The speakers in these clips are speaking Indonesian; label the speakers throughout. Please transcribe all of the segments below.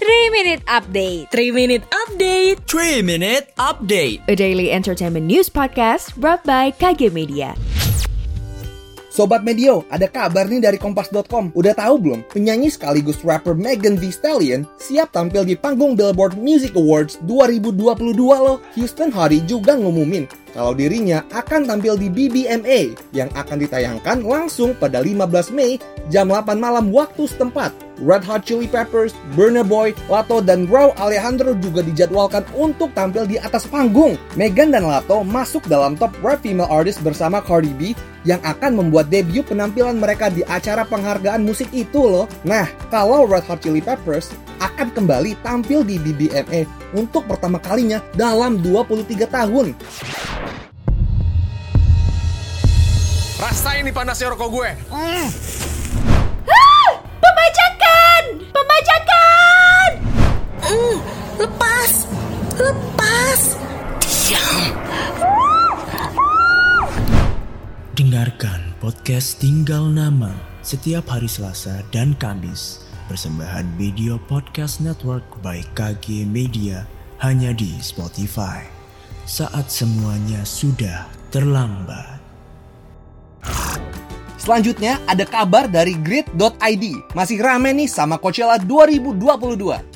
Speaker 1: 3 Minute Update
Speaker 2: 3 Minute Update
Speaker 3: 3 Minute Update
Speaker 1: A daily entertainment news podcast brought by KG Media
Speaker 4: Sobat Medio, ada kabar nih dari Kompas.com. Udah tahu belum? Penyanyi sekaligus rapper Megan Thee Stallion siap tampil di panggung Billboard Music Awards 2022 loh. Houston Hardy juga ngumumin kalau dirinya akan tampil di BBMA yang akan ditayangkan langsung pada 15 Mei jam 8 malam waktu setempat. Red Hot Chili Peppers, Burna Boy, Lato, dan Raw Alejandro juga dijadwalkan untuk tampil di atas panggung. Megan dan Lato masuk dalam top rap female artist bersama Cardi B yang akan membuat debut penampilan mereka di acara penghargaan musik itu loh. Nah, kalau Red Hot Chili Peppers akan kembali tampil di BBMA untuk pertama kalinya dalam 23 tahun.
Speaker 5: Rasain nih panasnya rokok gue. Mm.
Speaker 1: Pembajakan! Pembajakan!
Speaker 2: mm, Lepas Lepas Diam
Speaker 6: Dengarkan podcast Tinggal Nama setiap hari Selasa dan Kamis. Persembahan Video Podcast Network by KG Media hanya di Spotify. Saat semuanya sudah terlambat.
Speaker 4: Selanjutnya ada kabar dari grid.id. Masih rame nih sama Coachella 2022.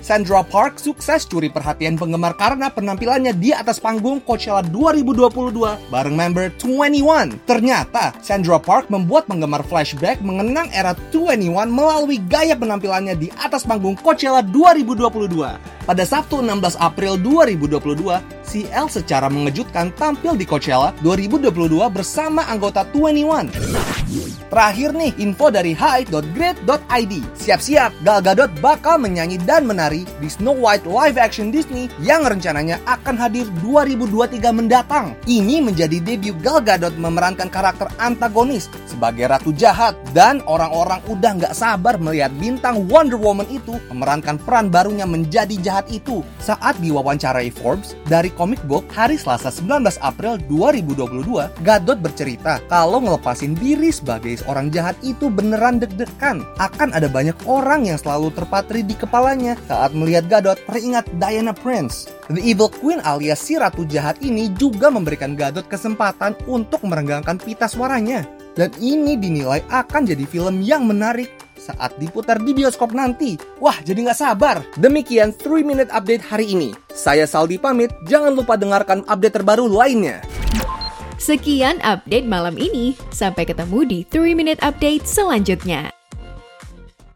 Speaker 4: Sandra Park sukses curi perhatian penggemar karena penampilannya di atas panggung Coachella 2022 bareng member 21. Ternyata Sandra Park membuat penggemar flashback mengenang era 21 melalui gaya penampilannya di atas panggung Coachella 2022. Pada Sabtu 16 April 2022, CL secara mengejutkan tampil di Coachella 2022 bersama anggota 21. Terakhir nih, info dari hi.grid.id. Siap-siap, Gal Gadot bakal menyanyi dan menari di Snow White live action Disney yang rencananya akan hadir 2023 mendatang. Ini menjadi debut Gal Gadot memerankan karakter antagonis sebagai ratu jahat dan orang-orang udah nggak sabar melihat bintang Wonder Woman itu memerankan peran barunya menjadi jahat itu. Saat diwawancarai Forbes dari Comic Book hari Selasa 19 April 2022, Gadot bercerita kalau ngelepasin diri sebagai seorang jahat itu beneran deg-degan. Akan ada banyak orang yang selalu terpatri di kepalanya saat melihat Gadot teringat Diana Prince. The Evil Queen alias si ratu jahat ini juga memberikan Gadot kesempatan untuk merenggangkan pita suaranya. Dan ini dinilai akan jadi film yang menarik saat diputar di bioskop nanti. Wah, jadi nggak sabar. Demikian 3 Minute Update hari ini. Saya Saldi pamit, jangan lupa dengarkan update terbaru lainnya.
Speaker 1: Sekian update malam ini. Sampai ketemu di 3 Minute Update selanjutnya.